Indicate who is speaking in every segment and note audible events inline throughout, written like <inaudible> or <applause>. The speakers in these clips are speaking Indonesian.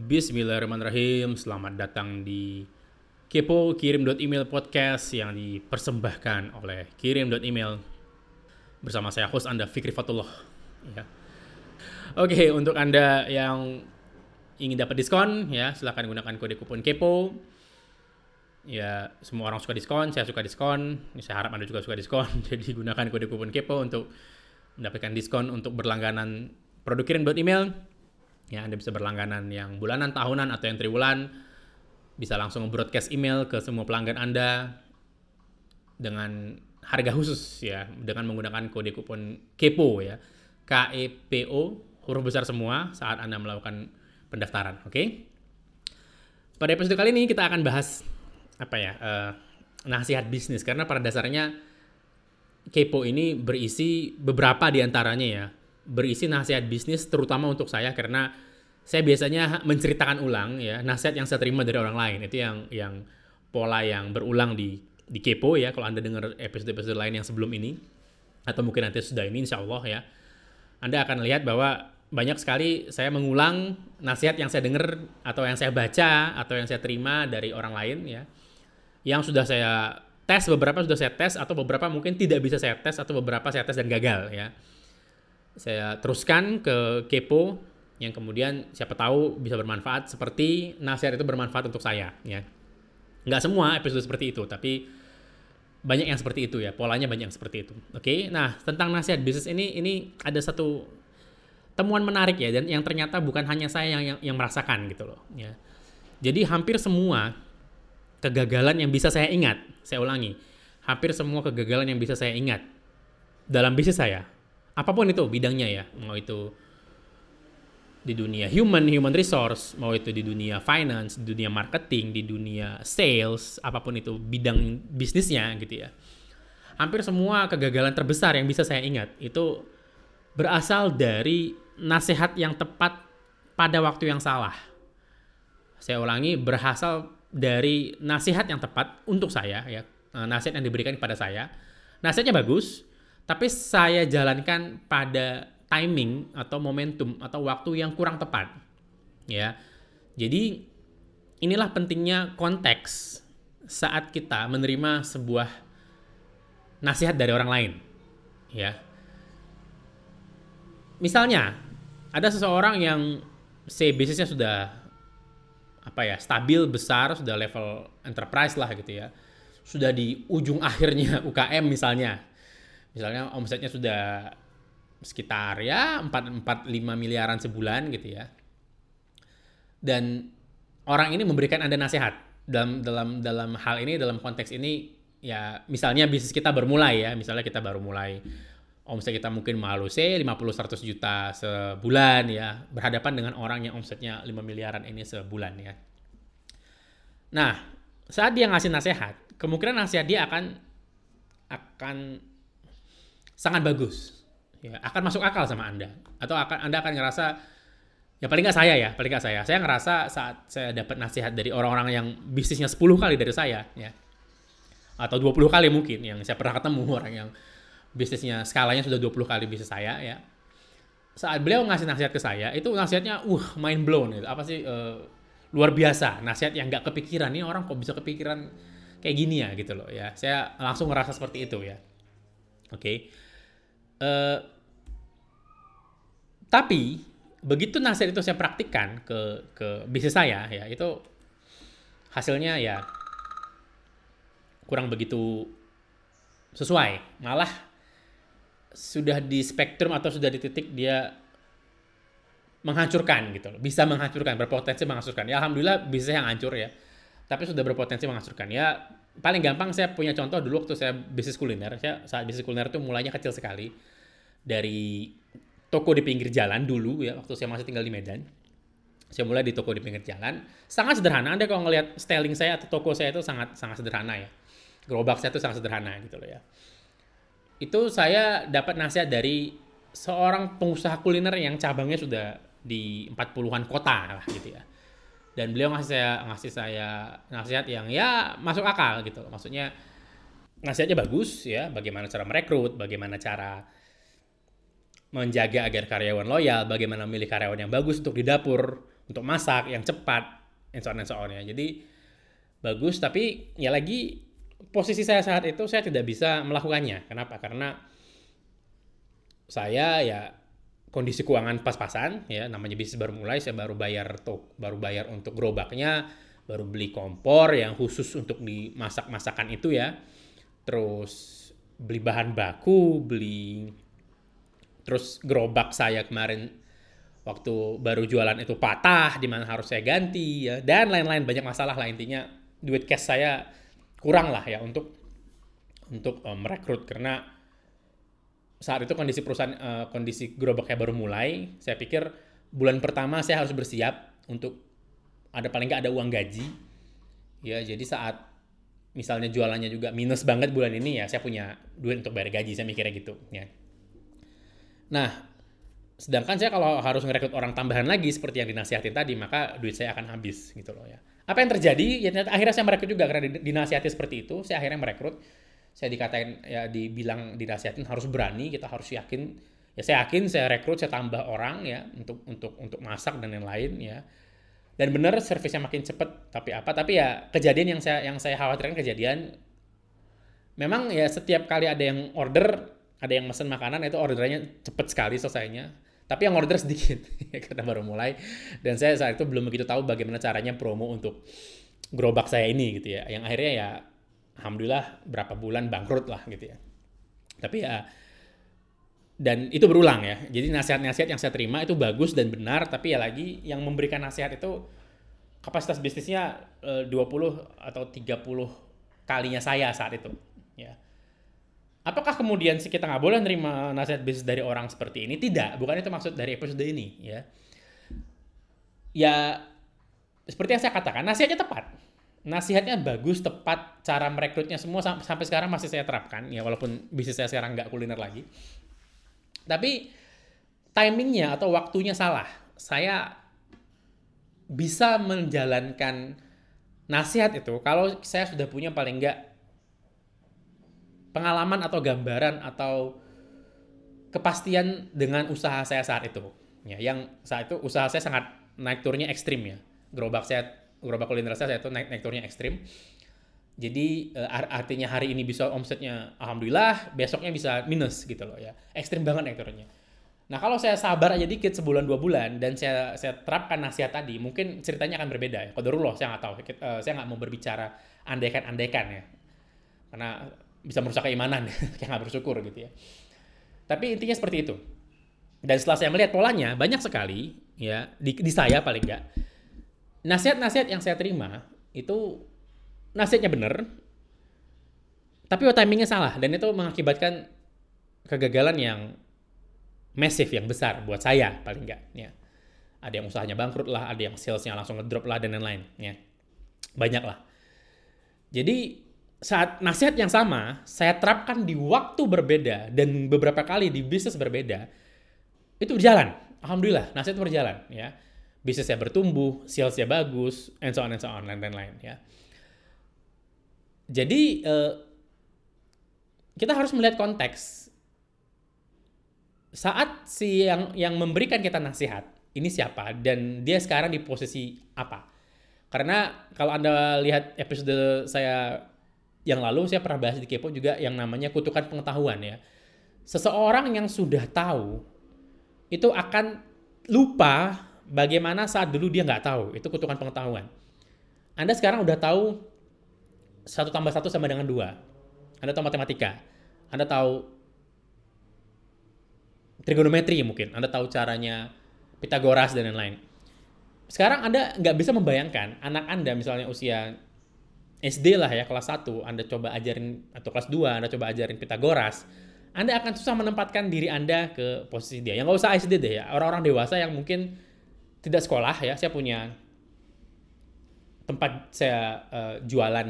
Speaker 1: Bismillahirrahmanirrahim. Selamat datang di Kepo Kirim.email podcast yang dipersembahkan oleh Kirim.email bersama saya host Anda Fikri Fatullah. Ya. Oke, untuk Anda yang ingin dapat diskon ya, silahkan gunakan kode kupon Kepo. Ya, semua orang suka diskon, saya suka diskon. Saya harap Anda juga suka diskon. <laughs> Jadi gunakan kode kupon Kepo untuk mendapatkan diskon untuk berlangganan produk kirim.email Ya, Anda bisa berlangganan yang bulanan, tahunan, atau yang triwulan. Bisa langsung broadcast email ke semua pelanggan Anda dengan harga khusus ya, dengan menggunakan kode kupon KEPO ya. K E P O huruf besar semua saat Anda melakukan pendaftaran, oke? Okay? Pada episode kali ini kita akan bahas apa ya? Uh, nasihat bisnis karena pada dasarnya Kepo ini berisi beberapa di antaranya ya berisi nasihat bisnis terutama untuk saya karena saya biasanya menceritakan ulang ya nasihat yang saya terima dari orang lain. Itu yang yang pola yang berulang di di kepo ya kalau anda dengar episode-episode lain yang sebelum ini. Atau mungkin nanti sudah ini insya Allah ya. Anda akan lihat bahwa banyak sekali saya mengulang nasihat yang saya dengar atau yang saya baca atau yang saya terima dari orang lain ya yang sudah saya tes beberapa sudah saya tes atau beberapa mungkin tidak bisa saya tes atau beberapa saya tes dan gagal ya saya teruskan ke kepo yang kemudian siapa tahu bisa bermanfaat seperti nasihat itu bermanfaat untuk saya ya. Nggak semua episode seperti itu tapi banyak yang seperti itu ya. Polanya banyak yang seperti itu. Oke nah tentang nasihat bisnis ini ini ada satu temuan menarik ya dan yang ternyata bukan hanya saya yang yang, yang merasakan gitu loh ya. Jadi hampir semua kegagalan yang bisa saya ingat saya ulangi hampir semua kegagalan yang bisa saya ingat dalam bisnis saya apa pun itu bidangnya ya mau itu di dunia human human resource mau itu di dunia finance di dunia marketing di dunia sales apa pun itu bidang bisnisnya gitu ya. Hampir semua kegagalan terbesar yang bisa saya ingat itu berasal dari nasihat yang tepat pada waktu yang salah. Saya ulangi berasal dari nasihat yang tepat untuk saya ya nasihat yang diberikan kepada saya. Nasihatnya bagus tapi saya jalankan pada timing atau momentum atau waktu yang kurang tepat. Ya. Jadi inilah pentingnya konteks saat kita menerima sebuah nasihat dari orang lain. Ya. Misalnya, ada seseorang yang say bisnisnya sudah apa ya, stabil, besar, sudah level enterprise lah gitu ya. Sudah di ujung akhirnya UKM misalnya misalnya omsetnya sudah sekitar ya 4 4 5 miliaran sebulan gitu ya. Dan orang ini memberikan Anda nasihat dalam dalam dalam hal ini dalam konteks ini ya misalnya bisnis kita bermulai ya, misalnya kita baru mulai omset kita mungkin malu sih 50 100 juta sebulan ya, berhadapan dengan orang yang omsetnya 5 miliaran ini sebulan ya. Nah, saat dia ngasih nasihat, kemungkinan nasihat dia akan akan sangat bagus. Ya akan masuk akal sama anda. Atau akan anda akan ngerasa ya paling nggak saya ya paling nggak saya. Saya ngerasa saat saya dapat nasihat dari orang-orang yang bisnisnya 10 kali dari saya ya. Atau 20 kali mungkin yang saya pernah ketemu orang yang bisnisnya skalanya sudah 20 kali bisnis saya ya. Saat beliau ngasih nasihat ke saya itu nasihatnya uh mind blown. Gitu. Apa sih uh, luar biasa. Nasihat yang nggak kepikiran. Ini orang kok bisa kepikiran kayak gini ya gitu loh ya. Saya langsung ngerasa seperti itu ya. Oke. okay. Uh, tapi begitu nasihat itu saya praktikkan ke ke bisnis saya ya itu hasilnya ya kurang begitu sesuai. Malah sudah di spektrum atau sudah di titik dia menghancurkan gitu loh. Bisa menghancurkan berpotensi menghancurkan. Ya alhamdulillah bisa yang hancur ya. Tapi sudah berpotensi menghancurkan. Ya paling gampang saya punya contoh dulu waktu saya bisnis kuliner saya saat bisnis kuliner itu mulainya kecil sekali dari toko di pinggir jalan dulu ya waktu saya masih tinggal di Medan. Saya mulai di toko di pinggir jalan. Sangat sederhana. Anda kalau ngelihat styling saya atau toko saya itu sangat sangat sederhana ya. Gerobak saya itu sangat sederhana gitu loh ya. Itu saya dapat nasihat dari seorang pengusaha kuliner yang cabangnya sudah di 40-an kota lah gitu ya. Dan beliau ngasih saya ngasih saya nasihat yang ya masuk akal gitu. Maksudnya nasihatnya bagus ya, bagaimana cara merekrut, bagaimana cara menjaga agar karyawan loyal, bagaimana memilih karyawan yang bagus untuk di dapur, untuk masak yang cepat and so on so ya. Jadi bagus tapi ya lagi posisi saya saat itu saya tidak bisa melakukannya. Kenapa? Karena saya ya kondisi keuangan pas-pasan ya namanya bisnis baru mulai saya baru bayar tok baru bayar untuk gerobaknya baru beli kompor yang khusus untuk dimasak masakan itu ya. Terus beli bahan baku beli terus gerobak saya kemarin waktu baru jualan itu patah di mana harus saya ganti ya dan lain-lain banyak masalah lah. Intinya duit cash saya kurang lah ya untuk untuk um, merekrut. Karena saat itu kondisi perusahaan uh, kondisi gerobaknya baru mulai saya pikir bulan pertama saya harus bersiap untuk ada paling nggak ada uang gaji ya jadi saat misalnya jualannya juga minus banget bulan ini ya saya punya duit untuk bayar gaji saya mikirnya gitu ya nah Sedangkan saya kalau harus ngerekrut orang tambahan lagi seperti yang dinasihatin tadi, maka duit saya akan habis gitu loh ya. Apa yang terjadi? Ya akhirnya saya merekrut juga karena dinasihati seperti itu, saya akhirnya merekrut. Saya dikatain ya dibilang dinasihatin harus berani, kita harus yakin. Ya saya yakin saya rekrut, saya tambah orang ya untuk untuk untuk masak dan lain-lain ya. Dan benar servisnya makin cepet, tapi apa? Tapi ya kejadian yang saya yang saya khawatirkan kejadian memang ya setiap kali ada yang order, ada yang mesen makanan itu orderannya cepet sekali selesainya tapi yang order sedikit <laughs> karena baru mulai dan saya saat itu belum begitu tahu bagaimana caranya promo untuk gerobak saya ini gitu ya yang akhirnya ya alhamdulillah berapa bulan bangkrut lah gitu ya tapi ya dan itu berulang ya jadi nasihat-nasihat yang saya terima itu bagus dan benar tapi ya lagi yang memberikan nasihat itu kapasitas bisnisnya 20 eh, atau 30 kalinya saya saat itu ya Apakah kemudian kita nggak boleh nerima nasihat bisnis dari orang seperti ini? Tidak, bukan itu maksud dari episode ini ya. Ya seperti yang saya katakan, nasihatnya tepat. Nasihatnya bagus, tepat, cara merekrutnya semua sampai sekarang masih saya terapkan ya walaupun bisnis saya sekarang nggak kuliner lagi. Tapi timingnya atau waktunya salah. Saya bisa menjalankan nasihat itu kalau saya sudah punya paling nggak pengalaman atau gambaran atau kepastian dengan usaha saya saat itu. Ya, yang saat itu usaha saya sangat naik turunnya ekstrim ya. Gerobak saya, gerobak kuliner saya, itu naik, naik turunnya ekstrim. Jadi uh, artinya hari ini bisa omsetnya alhamdulillah, besoknya bisa minus gitu loh ya. Ekstrim banget naik turunnya. Nah kalau saya sabar aja dikit sebulan dua bulan dan saya saya terapkan nasihat tadi, mungkin ceritanya akan berbeda ya. Kodarullah saya nggak tahu, uh, saya nggak mau berbicara andaikan-andaikan ya. Karena bisa merusak keimanan <laughs> kayak nggak bersyukur gitu ya tapi intinya seperti itu dan setelah saya melihat polanya banyak sekali ya di, di saya paling nggak nasihat-nasihat yang saya terima itu nasihatnya benar tapi timingnya salah dan itu mengakibatkan kegagalan yang massive yang besar buat saya paling nggak ya. Ada yang usahanya bangkrut lah ada yang salesnya langsung ngedrop lah dan lain-lain ya. Banyak lah. Jadi saat nasihat yang sama saya terapkan di waktu berbeda dan beberapa kali di bisnis berbeda itu berjalan. Alhamdulillah nasihat itu berjalan ya bisnisnya bertumbuh salesnya bagus and so on and so on dan lain-lain ya. Jadi eh, kita harus melihat konteks. Saat si yang yang memberikan kita nasihat ini siapa dan dia sekarang di posisi apa? Karena kalau anda lihat episode saya yang lalu saya pernah bahas di Kepo juga yang namanya kutukan pengetahuan ya. Seseorang yang sudah tahu itu akan lupa bagaimana saat dulu dia nggak tahu. Itu kutukan pengetahuan. Anda sekarang udah tahu satu tambah satu sama dengan dua. Anda tahu matematika. Anda tahu trigonometri mungkin. Anda tahu caranya Pitagoras dan lain-lain. Sekarang Anda nggak bisa membayangkan anak Anda misalnya usia SD lah ya kelas 1 Anda coba ajarin atau kelas 2 Anda coba ajarin Pitagoras Anda akan susah menempatkan diri Anda ke posisi dia. Yang nggak usah SD deh ya. Orang-orang dewasa yang mungkin tidak sekolah ya. Saya punya tempat saya uh, jualan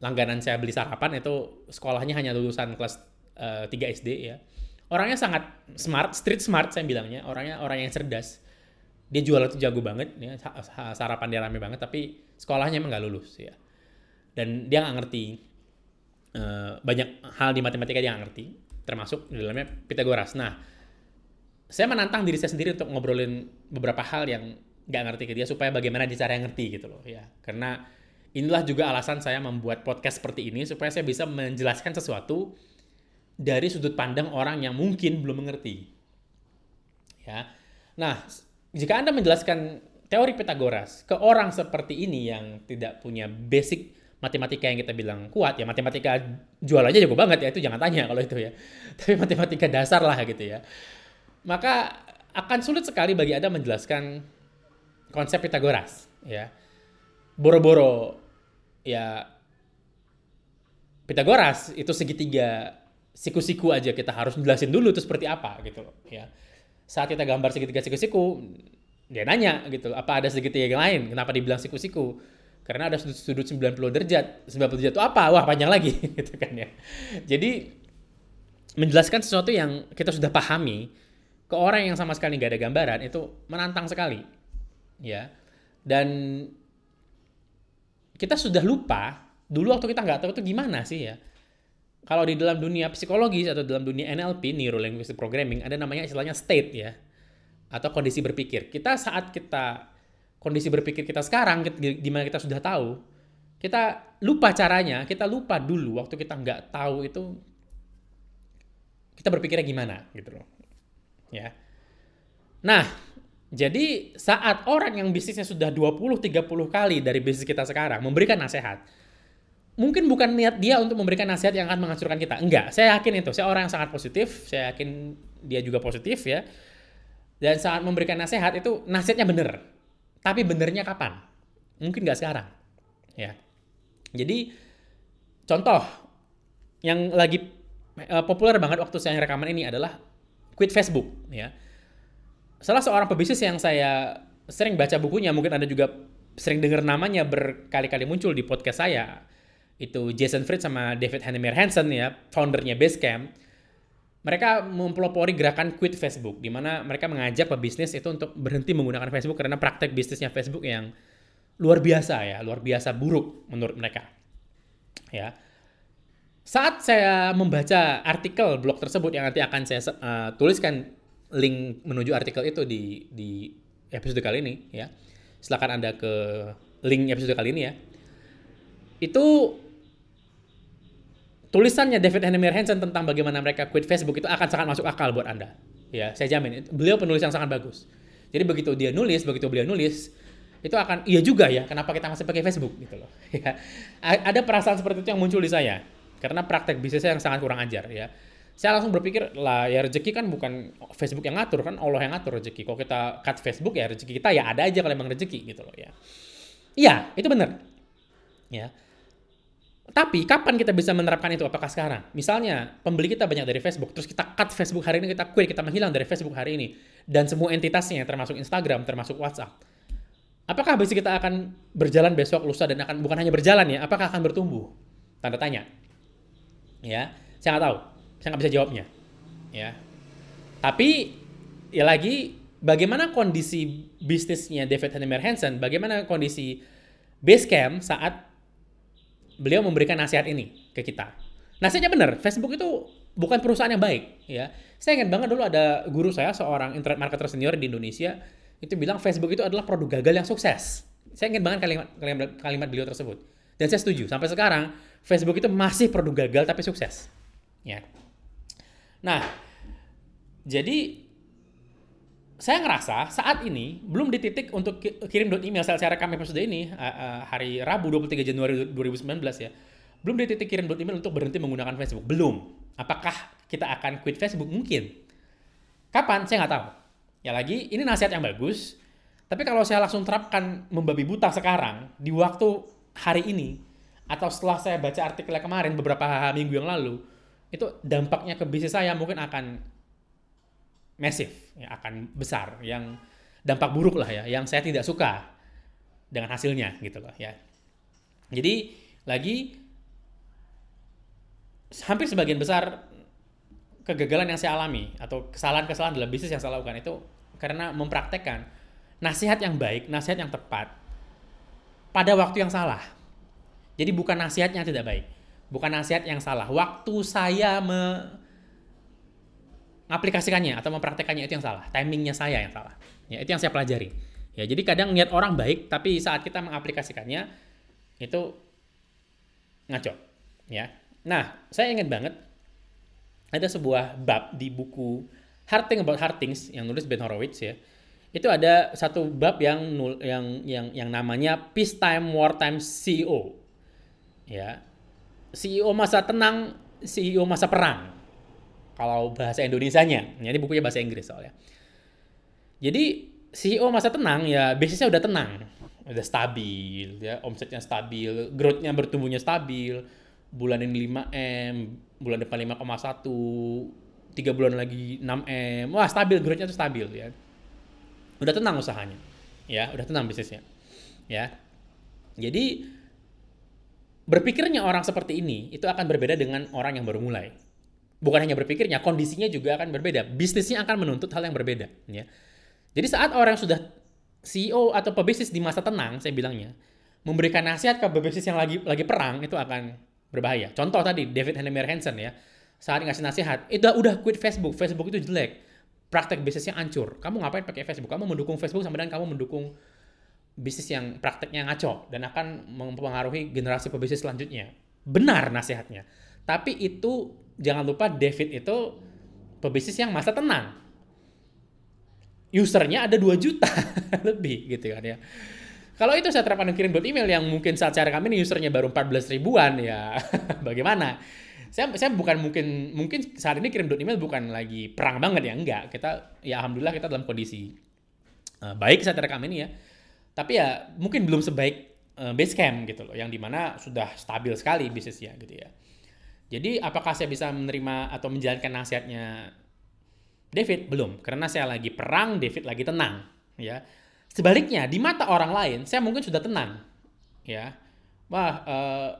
Speaker 1: langganan saya beli sarapan itu sekolahnya hanya lulusan kelas uh, 3 SD ya. Orangnya sangat smart, street smart saya bilangnya. Orangnya orang yang cerdas. Dia jualan itu jago banget ya. Sarapan dia rame banget tapi sekolahnya emang nggak lulus ya dan dia nggak ngerti uh, banyak hal di matematika dia nggak ngerti termasuk di dalamnya Pitagoras. Nah, saya menantang diri saya sendiri untuk ngobrolin beberapa hal yang nggak ngerti ke dia supaya bagaimana dia cara ngerti gitu loh ya. Karena inilah juga alasan saya membuat podcast seperti ini supaya saya bisa menjelaskan sesuatu dari sudut pandang orang yang mungkin belum mengerti ya. Nah jika anda menjelaskan teori Pitagoras ke orang seperti ini yang tidak punya basic matematika yang kita bilang kuat ya matematika jual aja jago banget ya itu jangan tanya kalau itu ya. Tapi matematika dasar lah gitu ya maka akan sulit sekali bagi anda menjelaskan konsep Pitagoras ya. Boro-boro ya Pitagoras itu segitiga siku-siku aja kita harus jelasin dulu itu seperti apa gitu loh ya. Saat kita gambar segitiga siku-siku dia nanya gitu loh apa ada segitiga yang lain? Kenapa dibilang siku-siku? Karena ada sudut, sudut 90 derajat. 90 derajat itu apa? Wah panjang lagi <laughs> gitu kan ya. Jadi menjelaskan sesuatu yang kita sudah pahami ke orang yang sama sekali nggak ada gambaran itu menantang sekali. Ya. Dan kita sudah lupa dulu waktu kita nggak tahu itu gimana sih ya. Kalau di dalam dunia psikologis atau dalam dunia NLP neuro linguistic programming ada namanya istilahnya state ya. Atau kondisi berpikir. Kita saat kita kondisi berpikir kita sekarang, di mana kita sudah tahu, kita lupa caranya, kita lupa dulu waktu kita nggak tahu itu kita berpikirnya gimana gitu loh. Ya. Nah, jadi saat orang yang bisnisnya sudah 20-30 kali dari bisnis kita sekarang memberikan nasihat, mungkin bukan niat dia untuk memberikan nasihat yang akan menghancurkan kita. Enggak, saya yakin itu. Saya orang yang sangat positif, saya yakin dia juga positif ya. Dan saat memberikan nasihat itu nasihatnya benar tapi benernya kapan? Mungkin nggak sekarang. Ya. Jadi contoh yang lagi uh, populer banget waktu saya rekaman ini adalah quit Facebook ya. Salah seorang pebisnis yang saya sering baca bukunya, mungkin Anda juga sering dengar namanya berkali-kali muncul di podcast saya. Itu Jason Fried sama David Heinemeier Hansen ya, foundernya Basecamp mereka mempelopori gerakan quit Facebook, di mana mereka mengajak pebisnis itu untuk berhenti menggunakan Facebook karena praktek bisnisnya Facebook yang luar biasa ya, luar biasa buruk menurut mereka. Ya. Saat saya membaca artikel blog tersebut yang nanti akan saya uh, tuliskan link menuju artikel itu di di episode kali ini ya. Silakan Anda ke link episode kali ini ya. Itu tulisannya David Heinemeier Hansen tentang bagaimana mereka quit Facebook itu akan sangat masuk akal buat Anda. Ya, saya jamin. Beliau penulis yang sangat bagus. Jadi begitu dia nulis, begitu beliau nulis, itu akan iya juga ya, kenapa kita masih pakai Facebook gitu loh. <laughs> Ya. Ada perasaan seperti itu yang muncul di saya. Karena praktek bisnisnya yang sangat kurang ajar ya. Saya langsung berpikir lah ya rezeki kan bukan Facebook yang ngatur kan Allah yang ngatur rezeki. Kalau kita cut Facebook ya rezeki kita ya ada aja kalau emang rezeki gitu loh ya. Iya, itu benar. Ya tapi kapan kita bisa menerapkan itu? Apakah sekarang? Misalnya pembeli kita banyak dari Facebook, terus kita cut Facebook hari ini, kita quit, kita menghilang dari Facebook hari ini, dan semua entitasnya termasuk Instagram, termasuk WhatsApp. Apakah bisnis kita akan berjalan besok, lusa, dan akan bukan hanya berjalan ya? Apakah akan bertumbuh? Tanda tanya. Ya, saya nggak tahu. Saya nggak bisa jawabnya. Ya. Tapi ya lagi, bagaimana kondisi bisnisnya David Heinemeier Hansen? Bagaimana kondisi Basecamp saat beliau memberikan nasihat ini ke kita. Nasihatnya benar, Facebook itu bukan perusahaan yang baik, ya. Saya ingat banget dulu ada guru saya, seorang internet marketer senior di Indonesia, itu bilang Facebook itu adalah produk gagal yang sukses. Saya ingat banget kalimat, kalimat, kalimat beliau tersebut. Dan saya setuju, sampai sekarang Facebook itu masih produk gagal tapi sukses. Ya. Nah, jadi saya ngerasa saat ini belum di titik untuk kirim email saya rekam episode ini uh, uh, hari Rabu 23 Januari 2019 ya. Belum di titik kirim email untuk berhenti menggunakan Facebook. Belum. Apakah kita akan quit Facebook? Mungkin. Kapan? Saya nggak tahu. Ya lagi, ini nasihat yang bagus. Tapi kalau saya langsung terapkan membabi buta sekarang, di waktu hari ini, atau setelah saya baca artikelnya kemarin beberapa minggu yang lalu, itu dampaknya ke bisnis saya mungkin akan massive, ya, akan besar, yang dampak buruk lah ya, yang saya tidak suka dengan hasilnya gitu loh ya. Jadi lagi hampir sebagian besar kegagalan yang saya alami atau kesalahan-kesalahan dalam bisnis yang saya lakukan itu karena mempraktekkan nasihat yang baik, nasihat yang tepat pada waktu yang salah. Jadi bukan nasihat yang tidak baik, bukan nasihat yang salah. Waktu saya me aplikasikannya atau mempraktekannya itu yang salah. Timingnya saya yang salah. Ya, itu yang saya pelajari. Ya, jadi kadang niat orang baik, tapi saat kita mengaplikasikannya itu ngaco. Ya. Nah, saya ingat banget ada sebuah bab di buku Hard Thing About Hard Things yang nulis Ben Horowitz ya. Itu ada satu bab yang nul, yang yang yang namanya Peacetime Wartime CEO. Ya. CEO masa tenang, CEO masa perang. Kalau bahasa Indonesianya, ini bukunya bahasa Inggris soalnya. Jadi CEO masa tenang ya bisnisnya udah tenang, udah stabil ya, omsetnya stabil, growth-nya bertumbuhnya stabil, bulan ini 5M, bulan depan 5,1, tiga bulan lagi 6M, wah stabil, growth-nya tuh stabil ya. Udah tenang usahanya, ya, udah tenang bisnisnya, ya. Jadi berpikirnya orang seperti ini itu akan berbeda dengan orang yang baru mulai. Bukan hanya berpikirnya, kondisinya juga akan berbeda. Bisnisnya akan menuntut hal yang berbeda, ya. Jadi saat orang sudah CEO atau pebisnis di masa tenang, saya bilangnya, memberikan nasihat ke pebisnis yang lagi lagi perang itu akan berbahaya. Contoh tadi David Henry Hansen ya, saat ngasih nasihat, itu udah quit Facebook, Facebook itu jelek, praktek bisnisnya hancur. Kamu ngapain pakai Facebook? Kamu mendukung Facebook sama dengan kamu mendukung bisnis yang prakteknya ngaco dan akan mempengaruhi generasi pebisnis selanjutnya. Benar nasihatnya. Tapi itu jangan lupa David itu pebisnis yang masa tenang usernya ada 2 juta <laughs> lebih gitu kan ya. Kalau itu saya terapkan kirim buat email yang mungkin saat saya rekam ini usernya baru 14 ribuan ya <laughs> bagaimana? Saya saya bukan mungkin mungkin saat ini kirim email bukan lagi perang banget ya enggak. Kita ya alhamdulillah kita dalam kondisi uh, baik saat rekam ini ya. Tapi ya mungkin belum sebaik uh, Basecamp gitu loh yang di mana sudah stabil sekali bisnisnya gitu ya. Jadi apakah saya bisa menerima atau menjalankan nasihatnya David belum, karena saya lagi perang, David lagi tenang, ya. Sebaliknya di mata orang lain, saya mungkin sudah tenang, ya. Wah, uh,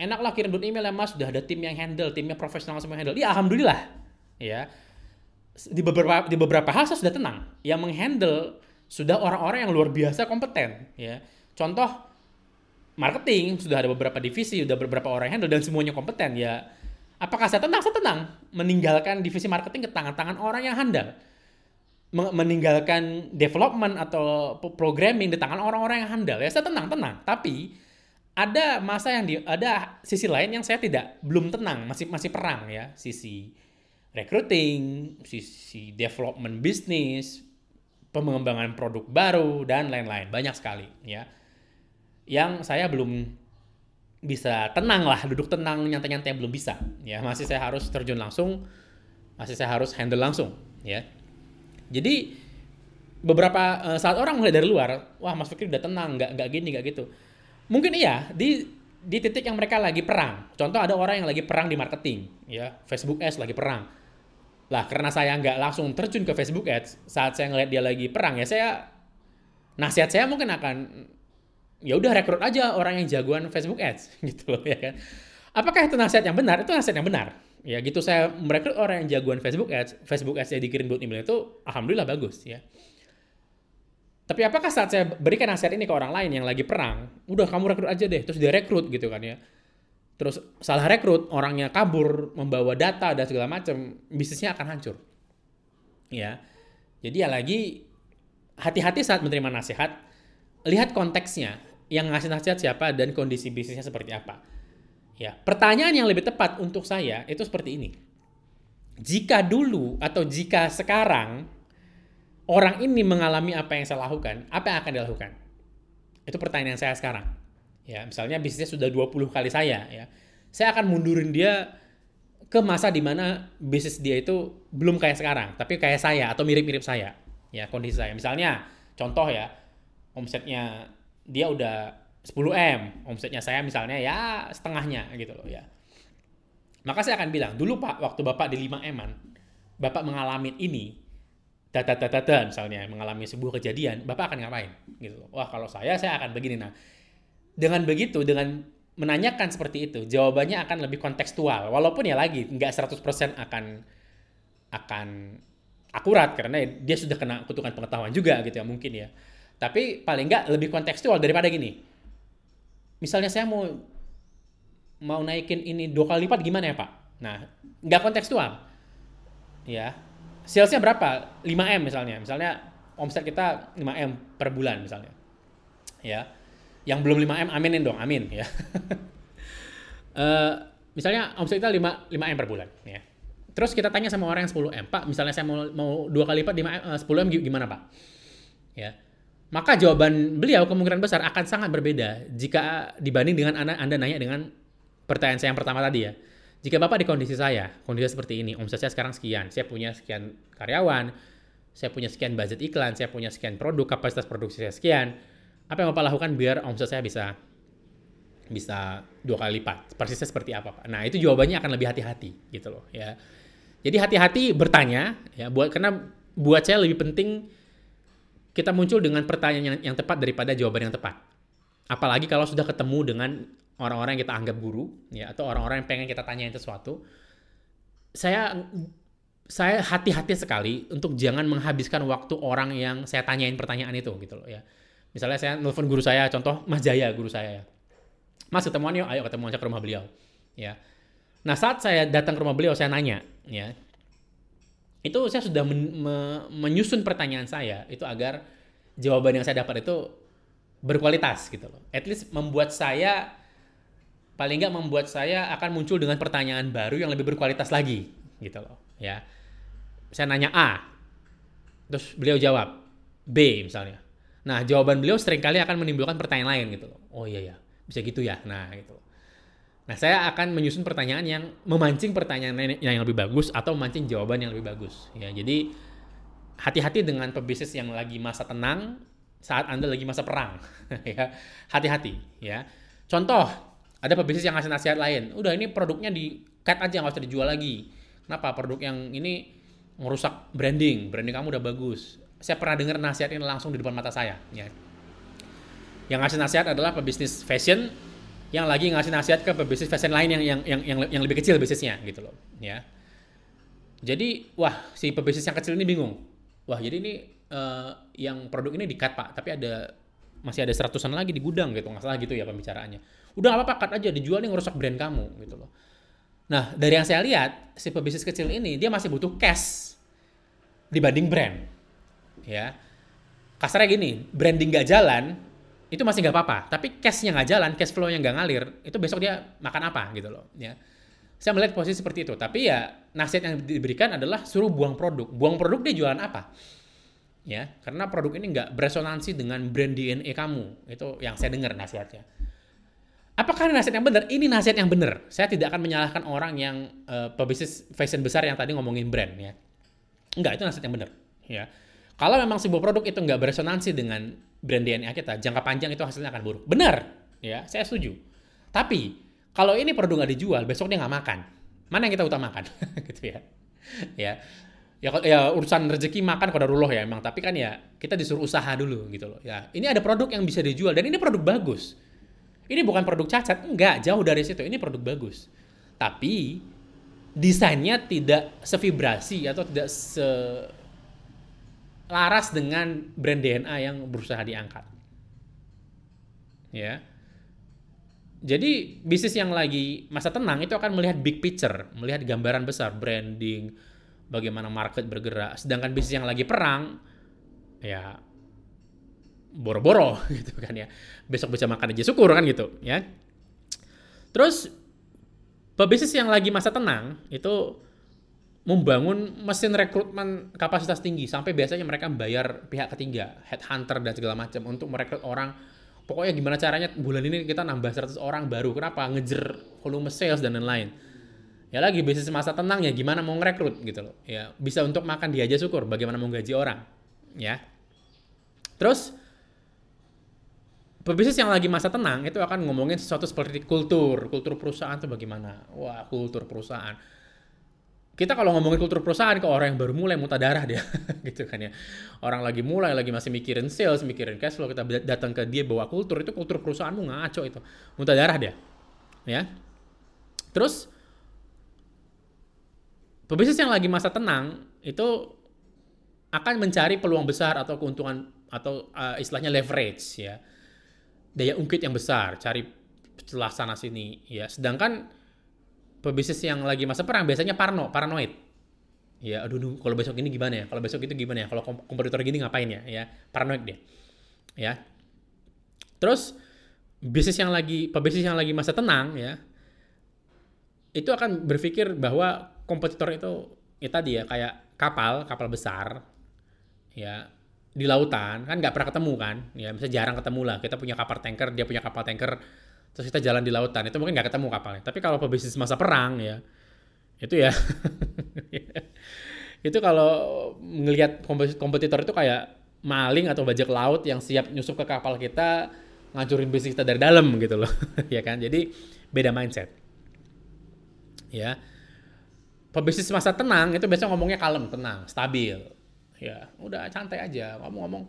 Speaker 1: enaklah kirim email ya mas, sudah ada tim yang handle, timnya profesional semua handle. Ya alhamdulillah, ya. Di beberapa di beberapa hal saya sudah tenang. Yang menghandle sudah orang-orang yang luar biasa kompeten, ya. Contoh marketing sudah ada beberapa divisi, sudah beberapa orang handle dan semuanya kompeten, ya Apakah saya tenang? Saya tenang. Meninggalkan divisi marketing ke tangan-tangan orang yang handal. Meninggalkan development atau programming di tangan orang-orang yang handal. Ya saya tenang, tenang. Tapi ada masa yang di, ada sisi lain yang saya tidak belum tenang, masih masih perang ya, sisi recruiting, sisi development bisnis, pengembangan produk baru dan lain-lain banyak sekali ya. Yang saya belum bisa tenang lah, duduk tenang, nyantai-nyantai belum bisa. Ya, masih saya harus terjun langsung, masih saya harus handle langsung, ya. Jadi beberapa uh, saat orang mulai dari luar, wah Mas Fikri udah tenang, nggak nggak gini, nggak gitu. Mungkin iya di di titik yang mereka lagi perang. Contoh ada orang yang lagi perang di marketing, ya Facebook Ads lagi perang. Lah karena saya nggak langsung terjun ke Facebook Ads saat saya ngeliat dia lagi perang ya saya nasihat saya mungkin akan ya udah rekrut aja orang yang jagoan Facebook Ads <laughs> gitu loh ya kan. Apakah itu nasihat yang benar? Itu nasihat yang benar. Ya gitu saya merekrut orang yang jagoan Facebook Ads, Facebook Ads yang dikirim buat email itu alhamdulillah bagus ya. Tapi apakah saat saya berikan nasihat ini ke orang lain yang lagi perang, udah kamu rekrut aja deh, terus dia rekrut gitu kan ya. Terus salah rekrut, orangnya kabur, membawa data dan segala macam, bisnisnya akan hancur. Ya. Jadi ya lagi hati-hati saat menerima nasihat, lihat konteksnya yang ngasih nasihat siapa dan kondisi bisnisnya seperti apa. Ya, pertanyaan yang lebih tepat untuk saya itu seperti ini. Jika dulu atau jika sekarang orang ini mengalami apa yang saya lakukan, apa yang akan dilakukan? Itu pertanyaan saya sekarang. Ya, misalnya bisnisnya sudah 20 kali saya ya. Saya akan mundurin dia ke masa di mana bisnis dia itu belum kayak sekarang, tapi kayak saya atau mirip-mirip saya. Ya, kondisi saya. Misalnya, contoh ya, omsetnya dia udah 10M, omsetnya saya misalnya ya setengahnya gitu loh ya. Maka saya akan bilang, dulu Pak, waktu Bapak di 5M-an, Bapak mengalami ini, data data misalnya, mengalami sebuah kejadian, Bapak akan ngapain? Gitu loh. Wah, kalau saya, saya akan begini. Nah, dengan begitu, dengan menanyakan seperti itu, jawabannya akan lebih kontekstual. Walaupun ya lagi, nggak 100% akan akan akurat, karena dia sudah kena kutukan pengetahuan juga gitu ya, mungkin ya. Tapi paling nggak lebih kontekstual daripada gini. Misalnya saya mau mau naikin ini dua kali lipat gimana ya Pak? Nah, nggak kontekstual. Ya, salesnya berapa? 5M misalnya. Misalnya omset kita 5M per bulan misalnya. Ya. Yang belum 5M aminin dong, amin ya. uh, <laughs> misalnya omset kita 5 5M per bulan ya. Terus kita tanya sama orang yang 10M, Pak, misalnya saya mau mau dua kali lipat 5M, 10M gimana, Pak? Ya. Maka jawaban beliau kemungkinan besar akan sangat berbeda jika dibanding dengan Anda, anda nanya dengan pertanyaan saya yang pertama tadi ya. Jika Bapak di kondisi saya, kondisi seperti ini, omset saya sekarang sekian, saya punya sekian karyawan, saya punya sekian budget iklan, saya punya sekian produk, kapasitas produksi saya sekian, apa yang Bapak lakukan biar omset saya bisa bisa dua kali lipat? Persisnya seperti apa, Pak? Nah, itu jawabannya akan lebih hati-hati gitu loh, ya. Jadi hati-hati bertanya ya buat karena buat saya lebih penting kita muncul dengan pertanyaan yang, yang tepat daripada jawaban yang tepat. Apalagi kalau sudah ketemu dengan orang-orang yang kita anggap guru ya atau orang-orang yang pengen kita tanyain sesuatu. Saya saya hati-hati sekali untuk jangan menghabiskan waktu orang yang saya tanyain pertanyaan itu gitu loh ya. Misalnya saya nelfon guru saya, contoh Mas Jaya guru saya ya. Mas ketemuan yuk, ayo ketemu aja ke rumah beliau. Ya. Nah saat saya datang ke rumah beliau, saya nanya, ya, itu saya sudah men me menyusun pertanyaan saya itu agar jawaban yang saya dapat itu berkualitas gitu loh. At least membuat saya paling nggak membuat saya akan muncul dengan pertanyaan baru yang lebih berkualitas lagi gitu loh ya. Saya nanya A, terus beliau jawab B misalnya. Nah jawaban beliau sering kali akan menimbulkan pertanyaan lain gitu loh. Oh iya ya bisa gitu ya. Nah gitu. Nah, saya akan menyusun pertanyaan yang memancing pertanyaan yang lebih bagus atau memancing jawaban yang lebih bagus. Ya, jadi hati-hati dengan pebisnis yang lagi masa tenang saat Anda lagi masa perang. <laughs> ya, hati-hati ya. Contoh, ada pebisnis yang ngasih nasihat lain. Udah ini produknya di cut aja nggak usah dijual lagi. Kenapa? Produk yang ini merusak branding. Branding kamu udah bagus. Saya pernah dengar nasihat ini langsung di depan mata saya. Ya. Yang ngasih nasihat adalah pebisnis fashion yang lagi ngasih nasihat ke pebisnis fashion lain yang yang yang yang, yang lebih kecil bisnisnya gitu loh ya. Jadi wah si pebisnis yang kecil ini bingung. Wah jadi ini uh, yang produk ini di-cut pak tapi ada masih ada seratusan lagi di gudang gitu. Nggak salah gitu ya pembicaraannya. Udah apa-apa cut aja. Dijual nih ngerusak brand kamu gitu loh. Nah dari yang saya lihat si pebisnis kecil ini dia masih butuh cash dibanding brand ya kasarnya gini branding gak jalan itu masih nggak apa-apa. Tapi cashnya nggak jalan, cash flow-nya nggak ngalir, itu besok dia makan apa gitu loh. Ya. Saya melihat posisi seperti itu. Tapi ya nasihat yang diberikan adalah suruh buang produk. Buang produk dia jualan apa? Ya, karena produk ini nggak beresonansi dengan brand DNA kamu. Itu yang saya dengar nasihatnya. Apakah ini nasihat yang benar? Ini nasihat yang benar. Saya tidak akan menyalahkan orang yang uh, pebisnis fashion besar yang tadi ngomongin brand ya. Enggak, itu nasihat yang benar. Ya. Kalau memang sebuah produk itu nggak beresonansi dengan brand DNA kita, jangka panjang itu hasilnya akan buruk. Benar, ya, saya setuju. Tapi kalau ini produk nggak dijual, besok dia nggak makan. Mana yang kita utamakan, <laughs> gitu ya? Ya, ya, ya urusan rezeki makan kodarullah ya emang. Tapi kan ya kita disuruh usaha dulu gitu loh. Ya, ini ada produk yang bisa dijual dan ini produk bagus. Ini bukan produk cacat, enggak, jauh dari situ. Ini produk bagus. Tapi desainnya tidak sevibrasi atau tidak se laras dengan brand DNA yang berusaha diangkat. Ya. Jadi bisnis yang lagi masa tenang itu akan melihat big picture, melihat gambaran besar, branding, bagaimana market bergerak. Sedangkan bisnis yang lagi perang, ya boro-boro <laughs> gitu kan ya. Besok bisa makan aja syukur kan gitu ya. Terus pebisnis yang lagi masa tenang itu membangun mesin rekrutmen kapasitas tinggi sampai biasanya mereka membayar pihak ketiga, headhunter dan segala macam untuk merekrut orang. Pokoknya gimana caranya bulan ini kita nambah 100 orang baru. Kenapa? Ngejer volume sales dan lain-lain. Ya lagi bisnis masa tenang ya gimana mau ngerekrut gitu loh. Ya bisa untuk makan dia aja syukur, bagaimana mau gaji orang. Ya. Terus pebisnis yang lagi masa tenang itu akan ngomongin sesuatu seperti kultur, kultur perusahaan itu bagaimana. Wah, kultur perusahaan kita kalau ngomongin kultur perusahaan ke orang yang baru mulai muntah darah dia? <laughs> Gitu kan ya. Orang lagi mulai lagi masih mikirin sales mikirin cash flow kita datang ke dia bawa kultur itu kultur perusahaanmu ngaco itu. Muntah darah dia. Ya. Terus pebisnis yang lagi masa tenang itu akan mencari peluang besar atau keuntungan atau uh, istilahnya leverage ya. Daya ungkit yang besar cari celah sana sini ya. Sedangkan pebisnis yang lagi masa perang biasanya parno, paranoid. Ya, aduh, kalau besok ini gimana ya? Kalau besok itu gimana ya? Kalau kompetitor gini ngapain ya? Ya, paranoid dia. Ya. Terus bisnis yang lagi pebisnis yang lagi masa tenang ya, itu akan berpikir bahwa kompetitor itu ya tadi ya kayak kapal, kapal besar ya di lautan kan nggak pernah ketemu kan ya misalnya jarang ketemu lah kita punya kapal tanker dia punya kapal tanker terus kita jalan di lautan itu mungkin nggak ketemu kapalnya. Tapi kalau pebisnis masa perang ya itu ya. <laughs> Itu kalau ngelihat kompetitor itu kayak maling atau bajak laut yang siap nyusup ke kapal kita ngancurin bisnis kita dari dalam gitu loh. <laughs> Ya kan? Jadi beda mindset. Ya. Pebisnis masa tenang itu biasanya ngomongnya kalem tenang stabil. Ya udah santai aja. Ngomong-ngomong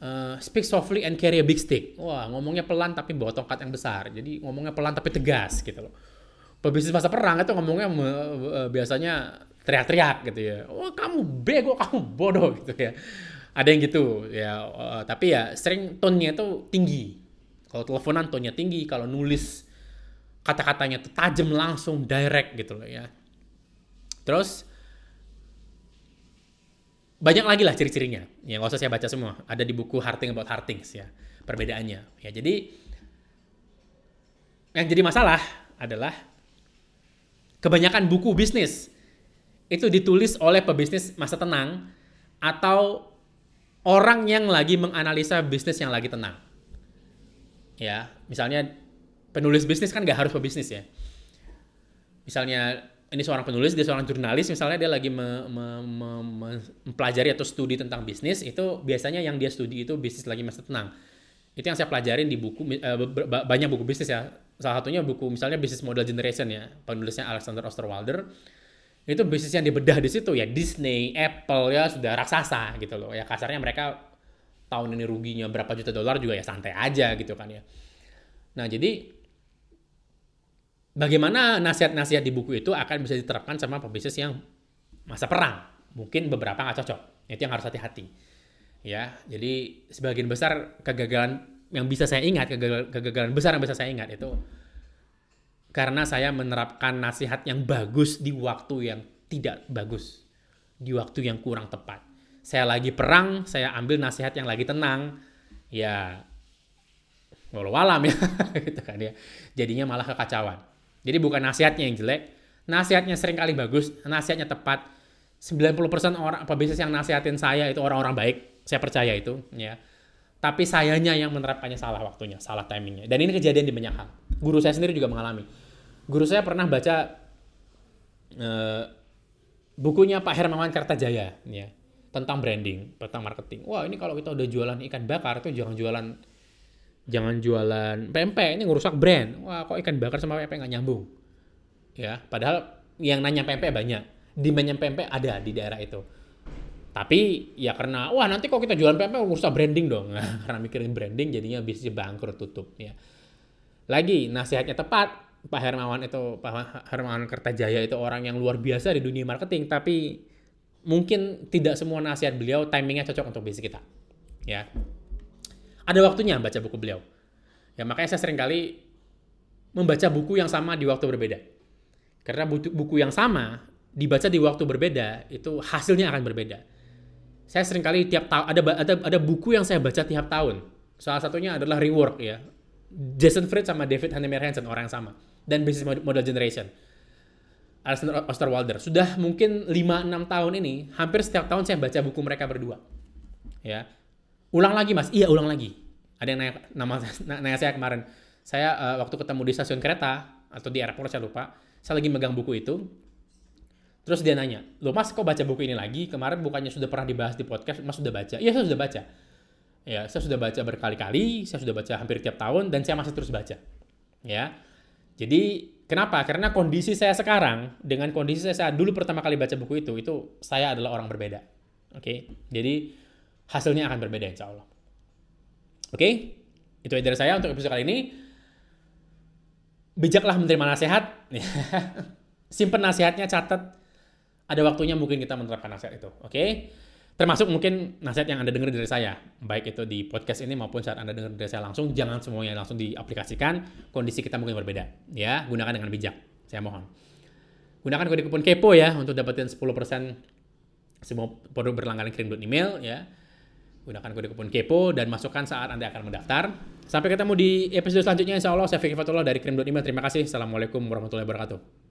Speaker 1: uh, speak softly and carry a big stick wah ngomongnya pelan tapi bawa tongkat yang besar jadi ngomongnya pelan tapi tegas gitu loh pebisnis masa perang itu ngomongnya uh, biasanya teriak-teriak gitu ya. Wah kamu bego, kamu bodoh <laughs> gitu ya. Ada yang gitu ya. Uh, tapi ya sering tone-nya itu tinggi. Kalau teleponan tone-nya tinggi, kalau nulis kata-katanya tuh tajam langsung direct gitu loh ya. Terus banyak lagi lah ciri-cirinya. Ya nggak usah saya baca semua. Ada di buku Harting About Hartings ya perbedaannya. Ya jadi yang jadi masalah adalah kebanyakan buku bisnis itu ditulis oleh pebisnis masa tenang atau orang yang lagi menganalisa bisnis yang lagi tenang. Ya, misalnya penulis bisnis kan gak harus pebisnis ya. Misalnya ini seorang penulis, dia seorang jurnalis, misalnya dia lagi me, me, me, me, mempelajari atau studi tentang bisnis, itu biasanya yang dia studi itu bisnis lagi masa tenang. Itu yang saya pelajarin di buku, uh, banyak buku bisnis ya. Salah satunya buku misalnya Business Model Generation ya, penulisnya Alexander Osterwalder itu bisnis yang dibedah di situ ya Disney, Apple ya sudah raksasa gitu loh. Ya kasarnya mereka tahun ini ruginya berapa juta dolar juga ya santai aja gitu kan ya. Nah, jadi bagaimana nasihat-nasihat di buku itu akan bisa diterapkan sama pebisnis yang masa perang. Mungkin beberapa nggak cocok. Itu yang harus hati-hati. Ya, jadi sebagian besar kegagalan yang bisa saya ingat, kegagalan, besar yang bisa saya ingat itu karena saya menerapkan nasihat yang bagus di waktu yang tidak bagus, di waktu yang kurang tepat. Saya lagi perang, saya ambil nasihat yang lagi tenang, ya walau alam ya, <laughs> gitu kan ya. Jadinya malah kekacauan. Jadi bukan nasihatnya yang jelek, nasihatnya sering kali bagus, nasihatnya tepat. 90% orang apa bisnis yang nasihatin saya itu orang-orang baik, saya percaya itu, ya. Tapi sayanya yang menerapkannya salah waktunya, salah timingnya. Dan ini kejadian di banyak hal. Guru saya sendiri juga mengalami guru saya pernah baca uh, bukunya Pak Hermawan Kartajaya ya tentang branding, tentang marketing. Wah, ini kalau kita udah jualan ikan bakar tuh jangan jualan jangan jualan pempek, ini ngerusak brand. Wah, kok ikan bakar sama pempek nggak nyambung. Ya, padahal yang nanya pempek banyak. Demandnya pempek ada di daerah itu. Tapi ya karena wah nanti kok kita jualan pempek ngerusak branding dong. Nah, <laughs> karena mikirin branding jadinya bisnis bangkrut tutup ya. Lagi nasihatnya tepat, Pak Hermawan itu Pak Hermawan Kertajaya itu orang yang luar biasa di dunia marketing tapi mungkin tidak semua nasihat beliau timingnya cocok untuk bisnis kita ya ada waktunya baca buku beliau ya makanya saya sering kali membaca buku yang sama di waktu berbeda karena buku yang sama dibaca di waktu berbeda itu hasilnya akan berbeda saya sering kali tiap tahun ada ada ada buku yang saya baca tiap tahun salah satunya adalah rework ya Jason Fried sama David Hannemer Hansen orang yang sama dan Business Model Generation. Alexander Osterwalder. Sudah mungkin 5-6 tahun ini, hampir setiap tahun saya baca buku mereka berdua. Ya. Ulang lagi mas? Iya ulang lagi. Ada yang nanya, nama, <laughs> nanya saya kemarin. Saya uh, waktu ketemu di stasiun kereta, atau di airport saya lupa, saya lagi megang buku itu. Terus dia nanya, lo mas kok baca buku ini lagi? Kemarin bukannya sudah pernah dibahas di podcast, mas sudah baca? Iya saya sudah baca. Ya, saya sudah baca berkali-kali, saya sudah baca hampir tiap tahun, dan saya masih terus baca. Ya, jadi kenapa? Karena kondisi saya sekarang dengan kondisi saya saat dulu pertama kali baca buku itu, itu saya adalah orang berbeda. Oke, okay? jadi hasilnya akan berbeda insya Allah. Oke, okay? itu dari saya untuk episode kali ini. Bijaklah menerima nasihat. <laughs> Simpen nasihatnya, catat. Ada waktunya mungkin kita menerapkan nasihat itu. Oke. Okay? termasuk mungkin nasihat yang Anda dengar dari saya, baik itu di podcast ini maupun saat Anda dengar dari saya langsung, jangan semuanya langsung diaplikasikan, kondisi kita mungkin berbeda. Ya, gunakan dengan bijak, saya mohon. Gunakan kode kupon KEPO ya untuk dapetin 10% semua produk berlangganan kirim.email ya. Gunakan kode kupon kepo dan masukkan saat Anda akan mendaftar. Sampai ketemu di episode selanjutnya insya Allah. Saya Fikri Fatullah dari kirim.email. Terima kasih. Assalamualaikum warahmatullahi wabarakatuh.